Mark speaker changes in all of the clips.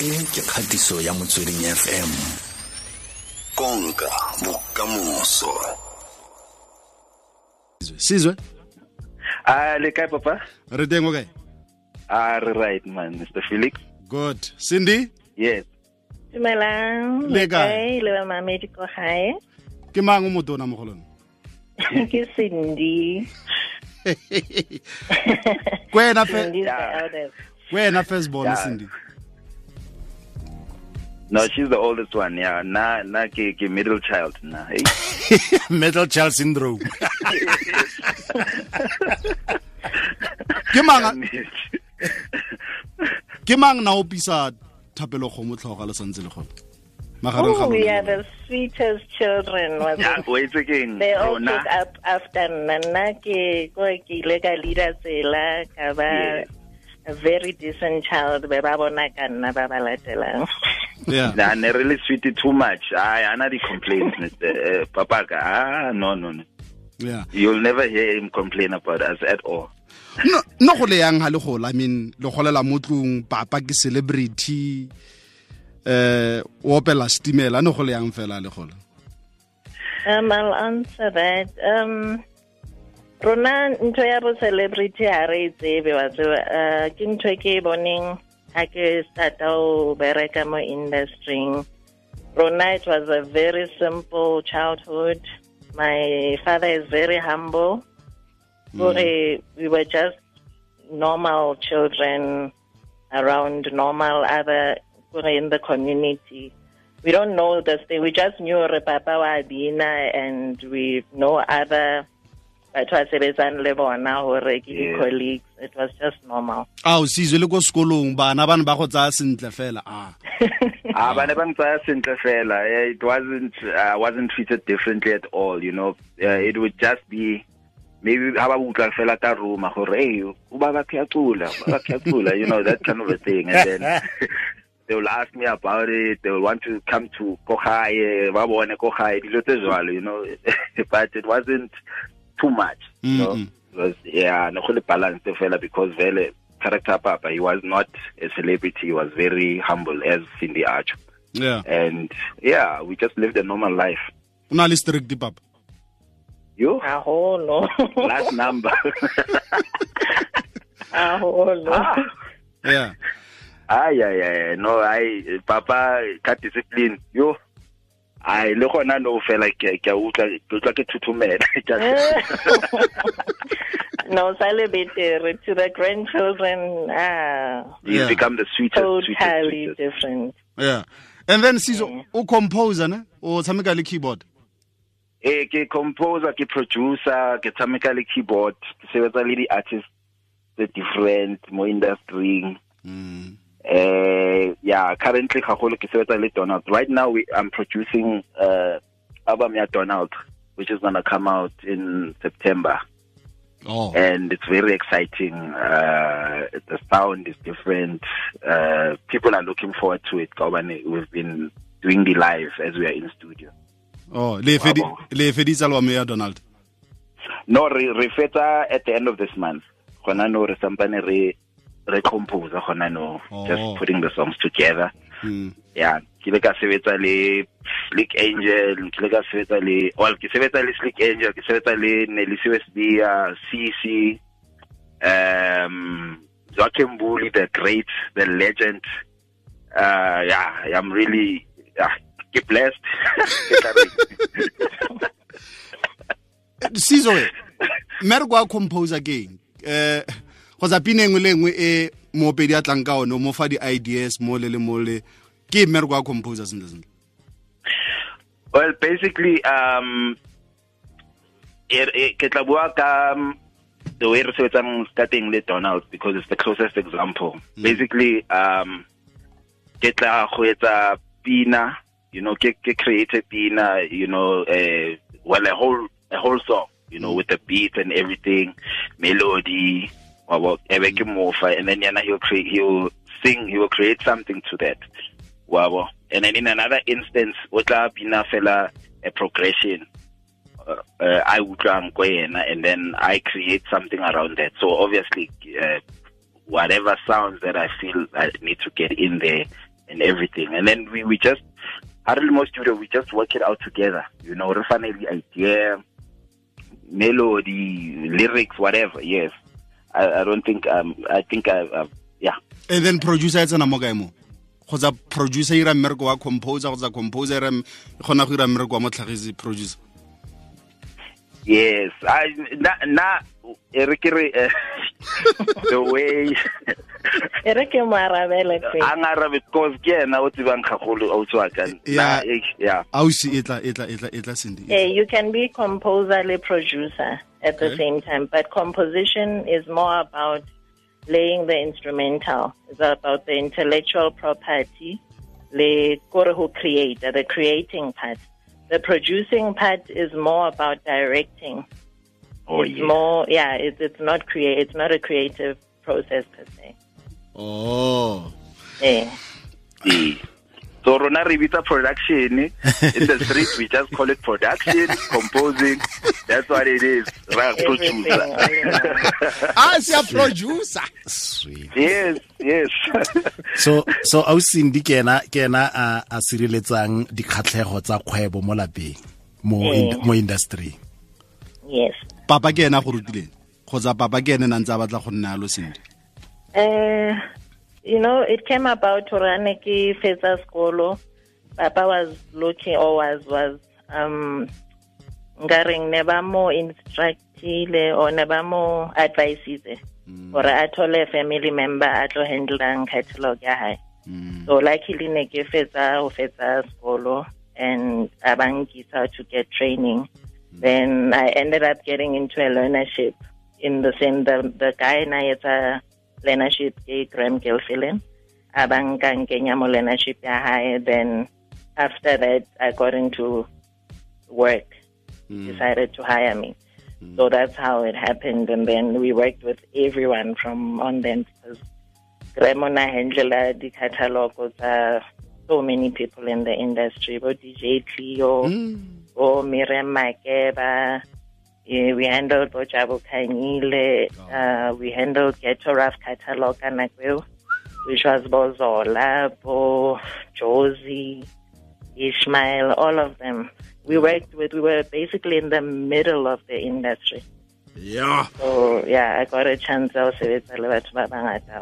Speaker 1: e ke kgatiso ya motsweding fm konka bokamoso
Speaker 2: sizwe
Speaker 3: Ah, le kae papa?
Speaker 2: re teng o kae
Speaker 3: Ah, re right man, Mr. Felix.
Speaker 2: good Sindi
Speaker 3: Yes.
Speaker 4: Dumelang.
Speaker 2: Le kae?
Speaker 4: kae? Le mamedi ko gae.
Speaker 2: ke mang o motona mo go lona
Speaker 4: Ke Sindi.
Speaker 2: kwena fe
Speaker 4: Sindi's the
Speaker 3: Yeah.
Speaker 4: eldest.
Speaker 2: kwena first born Sindi
Speaker 3: No, she's the oldest one. Yeah, na na ke ke middle child na. Eh? Hey.
Speaker 2: middle child syndrome ke mang ke mang na opisa thapelo khomo tlhoga le santse le gone magareng ga
Speaker 4: Oh, we are the sweetest children. Was
Speaker 3: yeah, wait again.
Speaker 4: They all
Speaker 3: Rona.
Speaker 4: took up after Nana ke ko ke ile ka leader tsela ka ba a very decent child be ba bona ka nna ba ba latelang.
Speaker 2: yeah
Speaker 3: Nah, ne really sweet too much. I ana di complaints, Mr. Uh, papa. Ah, no, no, no.
Speaker 2: yeah
Speaker 3: You'll never hear him complain about us at all.
Speaker 2: no no go le yang ha le gola i mean le golela mo tlong papa ke celebrity eh o opela stimela no go le yang fela le gola
Speaker 4: Um, I'll answer that. Um, rona ntho ya bo celebrity ha re tsebe wa tseba uh, ke ntho ke boneng ha ke starta ho bereka mo industry rona it was a very simple childhood. My father is very humble. Kore mm. eh, we were just normal children around normal other in the community. We don't know this thing. We just knew Papa wa and we know other batho ba sebetsang le bona hore ke di-colleagues It was just normal.
Speaker 2: a o sizwe le ko sekolong bana ba ne ba go tsaya sentle fela a
Speaker 3: a ba ne ba ntsaya sentle fela. It wasn't uh, wasn't treated differently at all, you know. Uh, it would just be maybe ha ba utlwa fela ka roma gore hey, o ba ba phiyacula, ba phiyacula, you know, that kind of a thing and then they will ask me about it, they will want to come to Kohaye, ba bone Kohaye, dilo tse jwalo, you know. but it wasn't too much, you know.
Speaker 2: Mhm.
Speaker 3: It was yeah, no go le balance fela because vele character papa, he was not a celebrity, he was very humble as Sindi Archer
Speaker 2: yeah
Speaker 3: and yeah, we just lived a normal life.
Speaker 2: o na le strict papa
Speaker 3: You
Speaker 4: Aholo.
Speaker 3: last number.
Speaker 4: Aholo.
Speaker 3: ah,
Speaker 2: yeah
Speaker 3: ay, ay, ay, no, I, Papa, ka discipline. You, I le gona no fela ke ke a utlwa ke utlwa ke thuthumela. Ke a-
Speaker 4: no, sale betere to the grandchildren. Ah,
Speaker 3: You
Speaker 2: Yeah.
Speaker 3: become the sweetest, sweetest,
Speaker 4: totally
Speaker 3: sweetest.
Speaker 4: different.
Speaker 2: yeah and then sizo o composer ne o tshameka le keyboard
Speaker 3: Eh, ke composer, ke producer, ke tshameka le keyboard, ke sebetsa le di-artists tse different mo industry.
Speaker 2: mm.
Speaker 3: Uh, yeah, currently Khagolo ke sebetsa le Donald. Right now we I'm producing uh album ya Donald, which is gonna come out in September.
Speaker 2: oh
Speaker 3: And it's very exciting. Uh the sound is different. Uh people are looking forward to it. We've been doing the live as we are in studio.
Speaker 2: oh le fedi le feditse album ya donald
Speaker 3: No, re fetsa at the end of this month. Gona no re sampane re re compose gona no
Speaker 2: Oh.
Speaker 3: just putting the songs together.
Speaker 2: mm.
Speaker 3: yeah ke le ka sebetsa le Slick Angel ke le ka sebetsa le well ke sebetsa le Slick Angel ke sebetsa le Nelisi Westbia CC um Joachim Bully the great the legend uh yeah I'm really yeah, ke blessed
Speaker 2: sizo we mmereko wa composer ke eng eh go tsa pina engwe le engwe e moopedi a tlang ka one mo fa di-ideas mo le le mo le ke mmereko ya composer sentle sentle.
Speaker 3: Well basically um e- e- ke tla bua ka um, the way re sebetsang ka teng le Donald because it's the closest example. Basically um ke tla go etsa pina you know ke ke create a pina you know uh, well a whole a whole song you know with the beat and everything melody ke mofa and then he'll create he'll sing he will create something to that wabo and then in another instance o tla bina fela a progression uh, uh, I utlwang ko and then I create something around that so obviously uh, whatever sounds that I feel I need to get in there and everything. And then we, we just, Harlemo Studio, we just work it out together. You know, re fana le idea, melody, lyrics, whatever. Yes. I, I don't think, um, I think I, uh, yeah.
Speaker 2: and then producer it's tsena mo kae mo kgotsa producer e ira mmereko wa composer kgotsa composer e ira e kgona go ira mmereko wa motlhagisi producer
Speaker 3: Yes, I na na e re ke re eh, the way
Speaker 4: e re ke mo arabele kwe
Speaker 3: a ngarabe because ke ena o tsebang gagolo o tswa ka
Speaker 2: Yeah.
Speaker 3: na eh, yeah
Speaker 2: ausi e tla e tla e tla e tla sendi
Speaker 4: Yeah, you can be composer le producer at the
Speaker 2: Okay.
Speaker 4: same time, but composition is more about laying the instrumental. It's about the intellectual property, le kore who create, the creating part. The producing part is more about directing.
Speaker 3: Oh
Speaker 4: it's
Speaker 3: yeah
Speaker 4: more, yeah, it's, it's not create, it's not a creative process per se.
Speaker 2: oh
Speaker 4: Yeah.
Speaker 3: yeah. so rona re bitsa production in the street we just call it production composing that's what it is ra
Speaker 4: Everything.
Speaker 3: producer
Speaker 4: all in one.
Speaker 2: ah se a producer
Speaker 5: Sweet.
Speaker 3: yes yes
Speaker 5: so so ausindi ke ena ke ena a a sireletsang dikgatlhego tsa kgwebo mo lapeng mo in- mo industry
Speaker 4: yes.
Speaker 2: Papa ke ena go rutileng kgotsa papa ke ene na ntse a batla go nna yalo sentle
Speaker 4: um you know, it came about to rane ke fetsa sekolo Papa was looking or was was um nkareng ne ba mo instructile or ne never more advices. Or a thole family member at handle handlang catalog ya hai. So luckily ne ke fetsa o fetsa sekolo and abangisa to get training. Then I ended up getting into a learnership in the same the the guy na yetsa learnership ke Graham Gilfillan. Abang kang kenya mo learnership ya hai. Then after that I got into work. Decided to hire me. So that's how it happened and then we worked with everyone from on then because Gremona Angela, the catalog was uh, so many people in the industry, but DJ Cleo, or Miriam Makeba, yeah, we handled Bojabu Khanyile, uh, we handled Ghetto Ruff catalog Anakweo, which was Bozola, Bo, Josie, Ishmael, all of them. We worked with, we were basically in the middle of the industry.
Speaker 2: yeah
Speaker 4: So yeah, I got a chance to sebetsa le batho ba bangata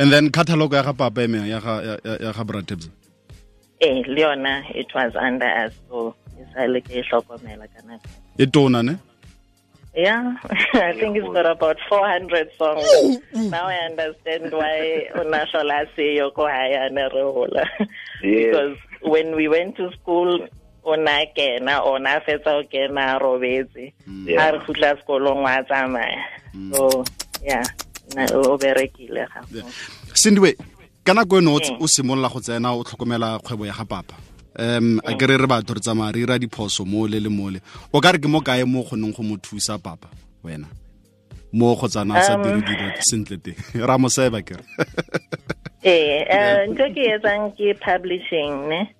Speaker 2: and then catalog ya ga papa eme ya ga ya- ga bratebs
Speaker 4: Eh, le yona, it was under us, so e sale ke e hlokomela ka nako.
Speaker 2: e tona ne
Speaker 4: Yeah, I think it's got about 400 songs. now I understand why Unashola say Yoko Haya Nerola.
Speaker 3: Yes.
Speaker 4: Because when we went to school, ona kena, ona fetsa o kena robetse. a re khutla sekolong wa tsamaya. So, yeah, o berekile ga.
Speaker 2: sendiwe ka nako eno o
Speaker 4: Mm.
Speaker 2: o simolola go tsena o tlhokomela kgwebo ya ga papa um a kere re batho re tsamaya re ira diphoso mole le mole. O ka re ke mo kae mo kgoneng go mo thusa papa? Wena. Mo go tsana sa
Speaker 4: Um,
Speaker 2: dire dilo sentle teng. Ra mo seba kere
Speaker 4: Eh, eh, ntho ke etsang ke publishing, ne?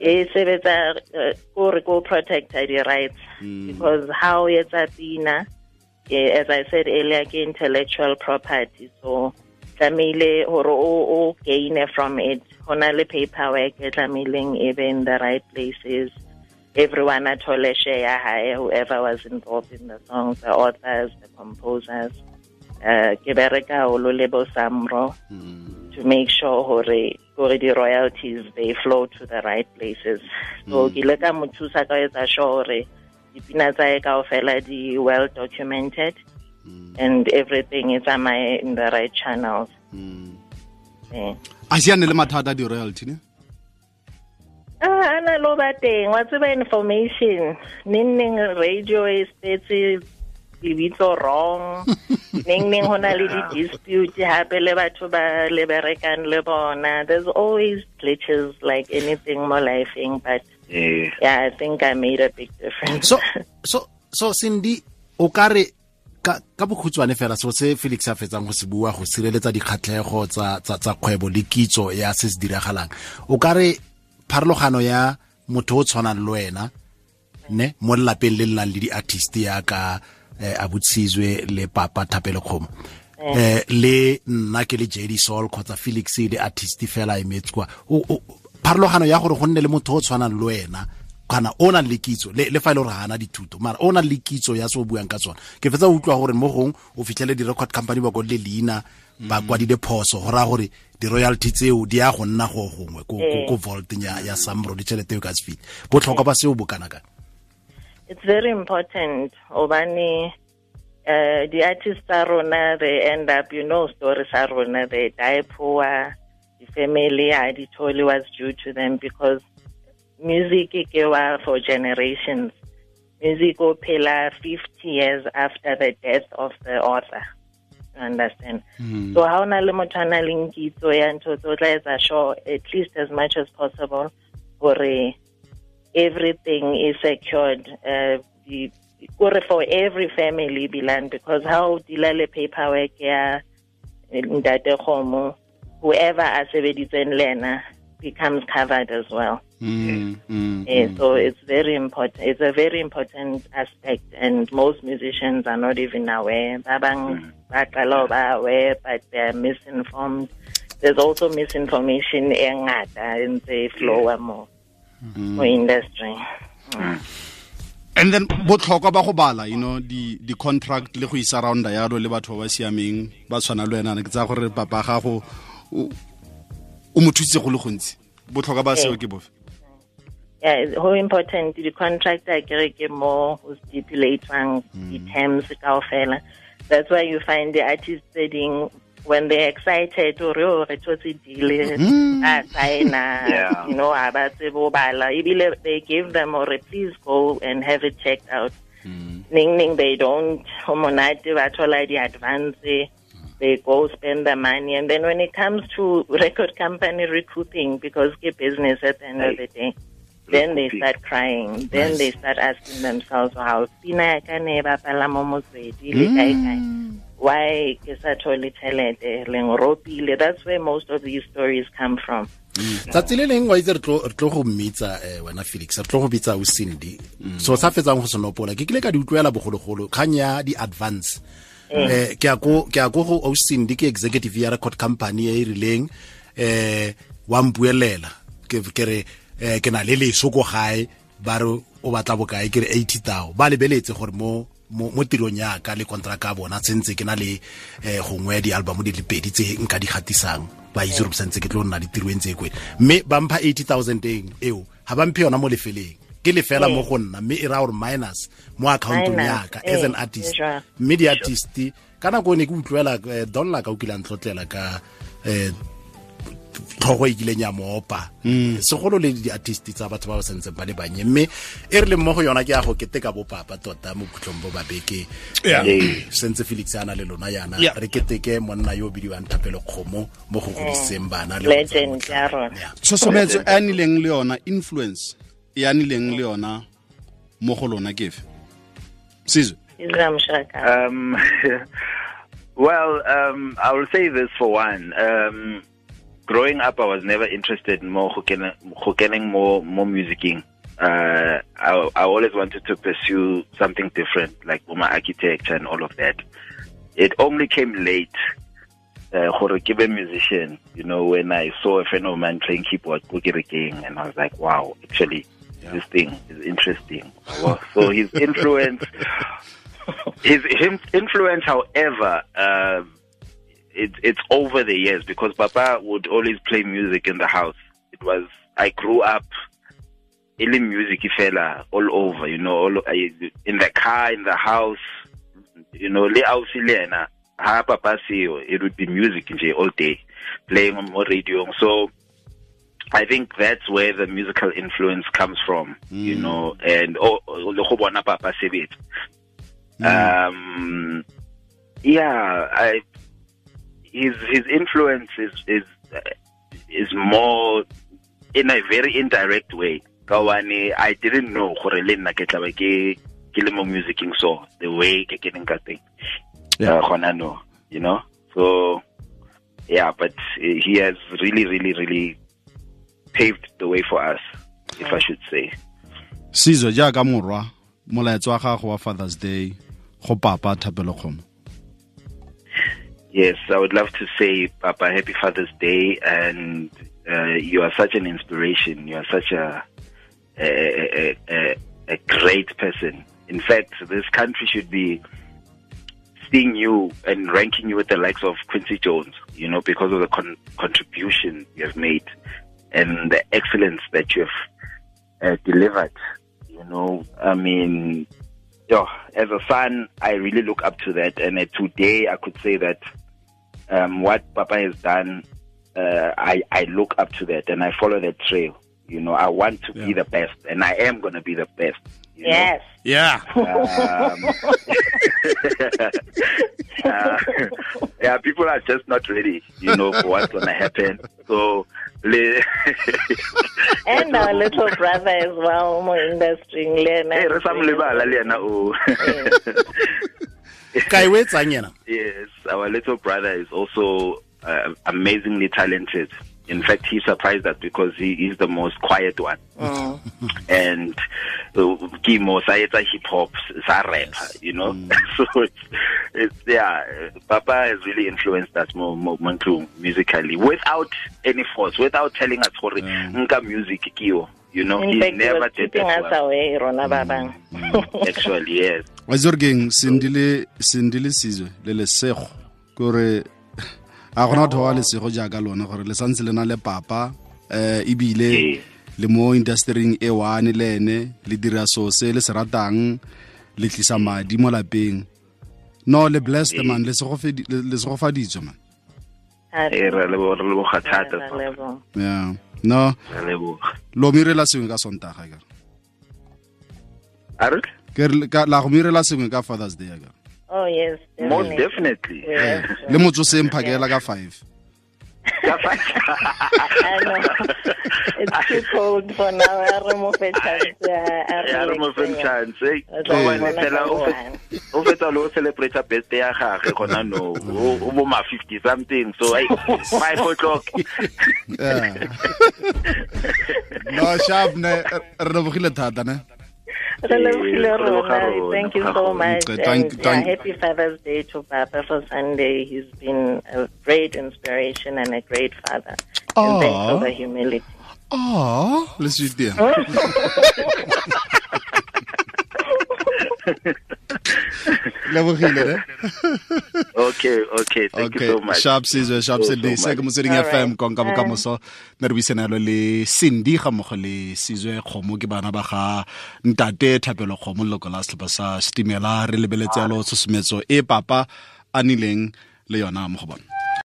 Speaker 4: e sebetsa uh, kore ko protecta di-rights. Because how etsa pina eh, as i said earlier ke intellectual property so tlamehile gore o o gain from it. Go na le paperwork e tlamehileng e be in the right places. Everyone a thole share ya hae whoever was involved in the songs the authors the composers. Uh, ke bereka holo le bo samro to make sure gore di royalties they flow to the right places. So ke ile ka mo thusa ka etsa sure hore dipina tsae kaofela di well documented and everything is tsamaye in the right channels. Eh.
Speaker 2: a siane le mathata a di-royalty ne?
Speaker 4: Ah, ana lo ba teng. Wa tseba information. Ning radio e spetse lebitso wrong. Ning go na le di-dispute gape le batho ba le berekang le bona. There's always glitches like anything mo lifeng but
Speaker 3: yeah.
Speaker 4: yeah i think i made a big difference.
Speaker 5: So so so Cindy o ka re ka ka bokhutswane fela so se Felix a fetsang go se bua go sireletsa dikgatlhego tsa tsa tsa kgwebo le kitso ya se se diragalang. O ka re pharologano ya motho o tshwanang le wena ne mo lelapeng le lenang le di-artist yaka eh, abutsizwe le papa thapele kgomo eh le nna ke le JD Soul kgotsa Felix le artist fela e metswa. Pharologano ya gore go nne le motho o tshwanang le wena kana o nang le kitso le, fa e le gore ga dithuto. Mara o nang le kitso ya se o buang ka tsona. Ke fetsa o utlwa gore mo gong o fitlhele di-record company ba le leina ba kwadile phoso. Go raya gore di-royalty tseo di ya go nna go gongwe ko, ko, ko vaulteng ya, ya samro ditšhelete eo ka se bo botlhokwa ba seo bo kana kana
Speaker 4: it's very important obane uh, the artists tsa rona they end up you know stories tsa rona they die poor the family i told was due to them because music ke wa for generations. Music will phela 50 years after the death of the author. You understand? Mm. so how na le motho a na leng kitso ya ntho tse o tla etsa sure at least as much as possible gore everything is secured uh, the, for every family bilang because how dila le paperwork ya ntate khomo whoever as a sebeditseng le becomes covered as well
Speaker 2: Mm, mm,
Speaker 4: yeah,
Speaker 2: mm.
Speaker 4: so it's very important. It's a very important aspect, and most musicians are not even aware. Babang Bakalo are aware, but they're misinformed. There's also misinformation in the flow more for industry.
Speaker 2: and then botlhokwa ba go bala you know di di contract le go isa rounda yalo le batho ba ba siameng ba tshwana le wena ke tsa gore papa gago o o mo thusitse go le gontsi. Botlhokwa ba seo ke bofe?
Speaker 4: Yeah, it's how important the contractor get more who stipulate the mm. terms kaofela. That's why you find the artists saying when they're excited or oh re thotse deal mm. a sign
Speaker 3: Yeah.
Speaker 4: you know about they give them or please go and have it checked out. Mm. Ning ning they don't homonate bathola the advance they go spend the money. And then when it comes to record company recouping because get business at the end of the day then they start crying. Then they start asking themselves, "How ne mo motswedi. Le kae kae? Why ke sa thole tšhelete le nropile?" That's where most of these stories come from.
Speaker 5: tsatsi le leng wa itse re tlo go mmitsa eh, wena felix. Re tlo go bitsa o cindy so sa fetsang go senopola ke kile ka di utlwela bogologolo kgang ya di-advance eh ke a ko ke ko go o ke executive ya record company e e rileng eh wa mpuelela. Ke ke re eh, ke na le leso go gae ba re o batla bokae? Ke re 80 tao ba lebeletse gore mo mo tirong yaka le contract a bona tsentse ke na le eh, gongwe di-album di le pedi tse nka di gatisang. Ba itse gore santse ke tlo nna ditirong tse kwe mme ba mpha 80000 eng eo? Ga ba mphe yona mo lefeleng ke le fela mo go nna mme e raya gore minus mo accountong yaka as an
Speaker 4: eh,
Speaker 5: artist.
Speaker 4: media
Speaker 5: mme di-artist ka nako e ne ke utlwela eh, donla ka o kile a ntlotlela ka eh, tlhogo e kileng ya moopa segolo le di-artist tsa batho ba ba santseng ba le bannye. Mme e re leng mo go yona ke ya go keteka bopapa tota mo khutlong bo babeke. Eh, sentse felix a na le lona yana. Re keteke monna yo o bidiwang thapelo kgomo mo go godiseng bana le go
Speaker 4: Legend ya rona.
Speaker 5: Yeah.
Speaker 2: tshosometso e a nileng le yona influence e a nileng le yona mo go lona ke efe sizwe
Speaker 3: Um, well, um, I will say this for one. Um, growing up, I was never interested in more getting more more musicking. Uh, I, I always wanted to pursue something different, like my architecture and all of that. It only came late. Uh, for a given musician, you know, when I saw a friend of mine playing keyboard, Boogie King, and I was like, wow, actually, this thing is interesting. Wow. so his influence his, his influence, however, uh, it, it's over the years because Papa would always play music in the house. It was I grew up in music fella all over, you know, all in the car, in the house, you know, le ausilena, ha Papa it would be music all day, playing on radio. So I think that's where the musical influence comes from, you know, and oh, Papa sebetsa. Um, yeah, I his his influence is is is more in a very indirect way. Kawane, I didn't know gore le nna ke tla ke ke le mo musicing so the way ke keneng ka teng.
Speaker 2: Yeah.
Speaker 3: Uh, gona no, you know. So yeah, but he has really really really paved the way for us, if I should say.
Speaker 2: sizwe jaaka morwa molaetso wa gago wa fathers day go papa thapelo khomo
Speaker 3: Yes, I would love to say, Papa, happy Father's Day, and uh, you are such an inspiration. You are such a a, a, a, a great person. In fact, this country should be seeing you and ranking you with the likes of Quincy Jones, you know, because of the con- contribution you have made and the excellence that you have uh, delivered. You know, I mean, yo, as a son, I really look up to that. And uh, today, I could say that um, what Papa has done, uh, I, I look up to that and I follow that trail. You know, I want to be the best, and I am going to be the best. You know?
Speaker 4: Yes.
Speaker 2: yeah
Speaker 3: Um, uh, yeah, people are just not ready, you know, for what's going to happen. So, le-
Speaker 4: And our little brother as well, mo industry. Lena.
Speaker 3: hey, re sa mo lebala le yena o.
Speaker 5: ka e o etsang yena
Speaker 3: yes, our little brother is also uh, amazingly talented. In fact, he surprised us because he is the most quiet one.
Speaker 4: Mm.
Speaker 3: and uh, Kimo sa etsa hip hop sa rap you know so it's, it's yeah uh, Papa has really influenced us more more more musically without any force without telling us hore nka music Kio. yo you know
Speaker 4: In
Speaker 3: he
Speaker 4: fact,
Speaker 3: never
Speaker 4: he
Speaker 3: did that
Speaker 4: us away, Rona Babang.
Speaker 3: actually yes
Speaker 2: Wazorgeng, sindile, sendile sizwe le lesego kore a gona tho ba lesego jaaka lona gore le santse le na le papa eh ebile
Speaker 3: Ee.
Speaker 2: le mo industrying e one le ene le dira so se le se ratang le tlisa madi mo lapeng. No le blessed man le segofedi- le- le segofaditswe man.
Speaker 3: Re leboga thata
Speaker 2: yeah. No. Lo mo irela sengwe ka sontaga kare
Speaker 3: a
Speaker 2: ke ka- la go mo irela sengwe ka fathers day kare
Speaker 4: Oh, yes.
Speaker 3: most definitely
Speaker 4: Yes.
Speaker 2: le motsoseng phakela ka five
Speaker 3: Ka fa-
Speaker 4: I know. It's too cold for now. I remove a chance.
Speaker 3: ya re mo chance eh. O fetsa le o celebrate birthday ya gage gona no o bo ma 50 something so 5 o'clock
Speaker 2: no sharp ne re lebogile thata ne
Speaker 4: Re lebogile
Speaker 3: Re leboga
Speaker 4: Rona.
Speaker 3: rona.
Speaker 4: Thank you so much.
Speaker 2: Thank-
Speaker 4: And
Speaker 2: thank-
Speaker 4: yeah, happy Father's Day to Papa for Sunday. He's been a great inspiration and a great father. And thanks for the humility.
Speaker 2: oh le sweetie lebogile ne
Speaker 3: okay okay thank
Speaker 2: okay
Speaker 3: you so much.
Speaker 2: sharp sizwe sharp
Speaker 3: So,
Speaker 2: se ke
Speaker 3: much.
Speaker 2: motsweding fm konka bokamoso ne re buisanelo le cindy ga mmogo le sizwe kgomo ke bana ba ga ntate thapelo kgomo leloko la setlhopha sa stimela re lebeletse yalo tshosometso e papa a nileng le yona mo go bona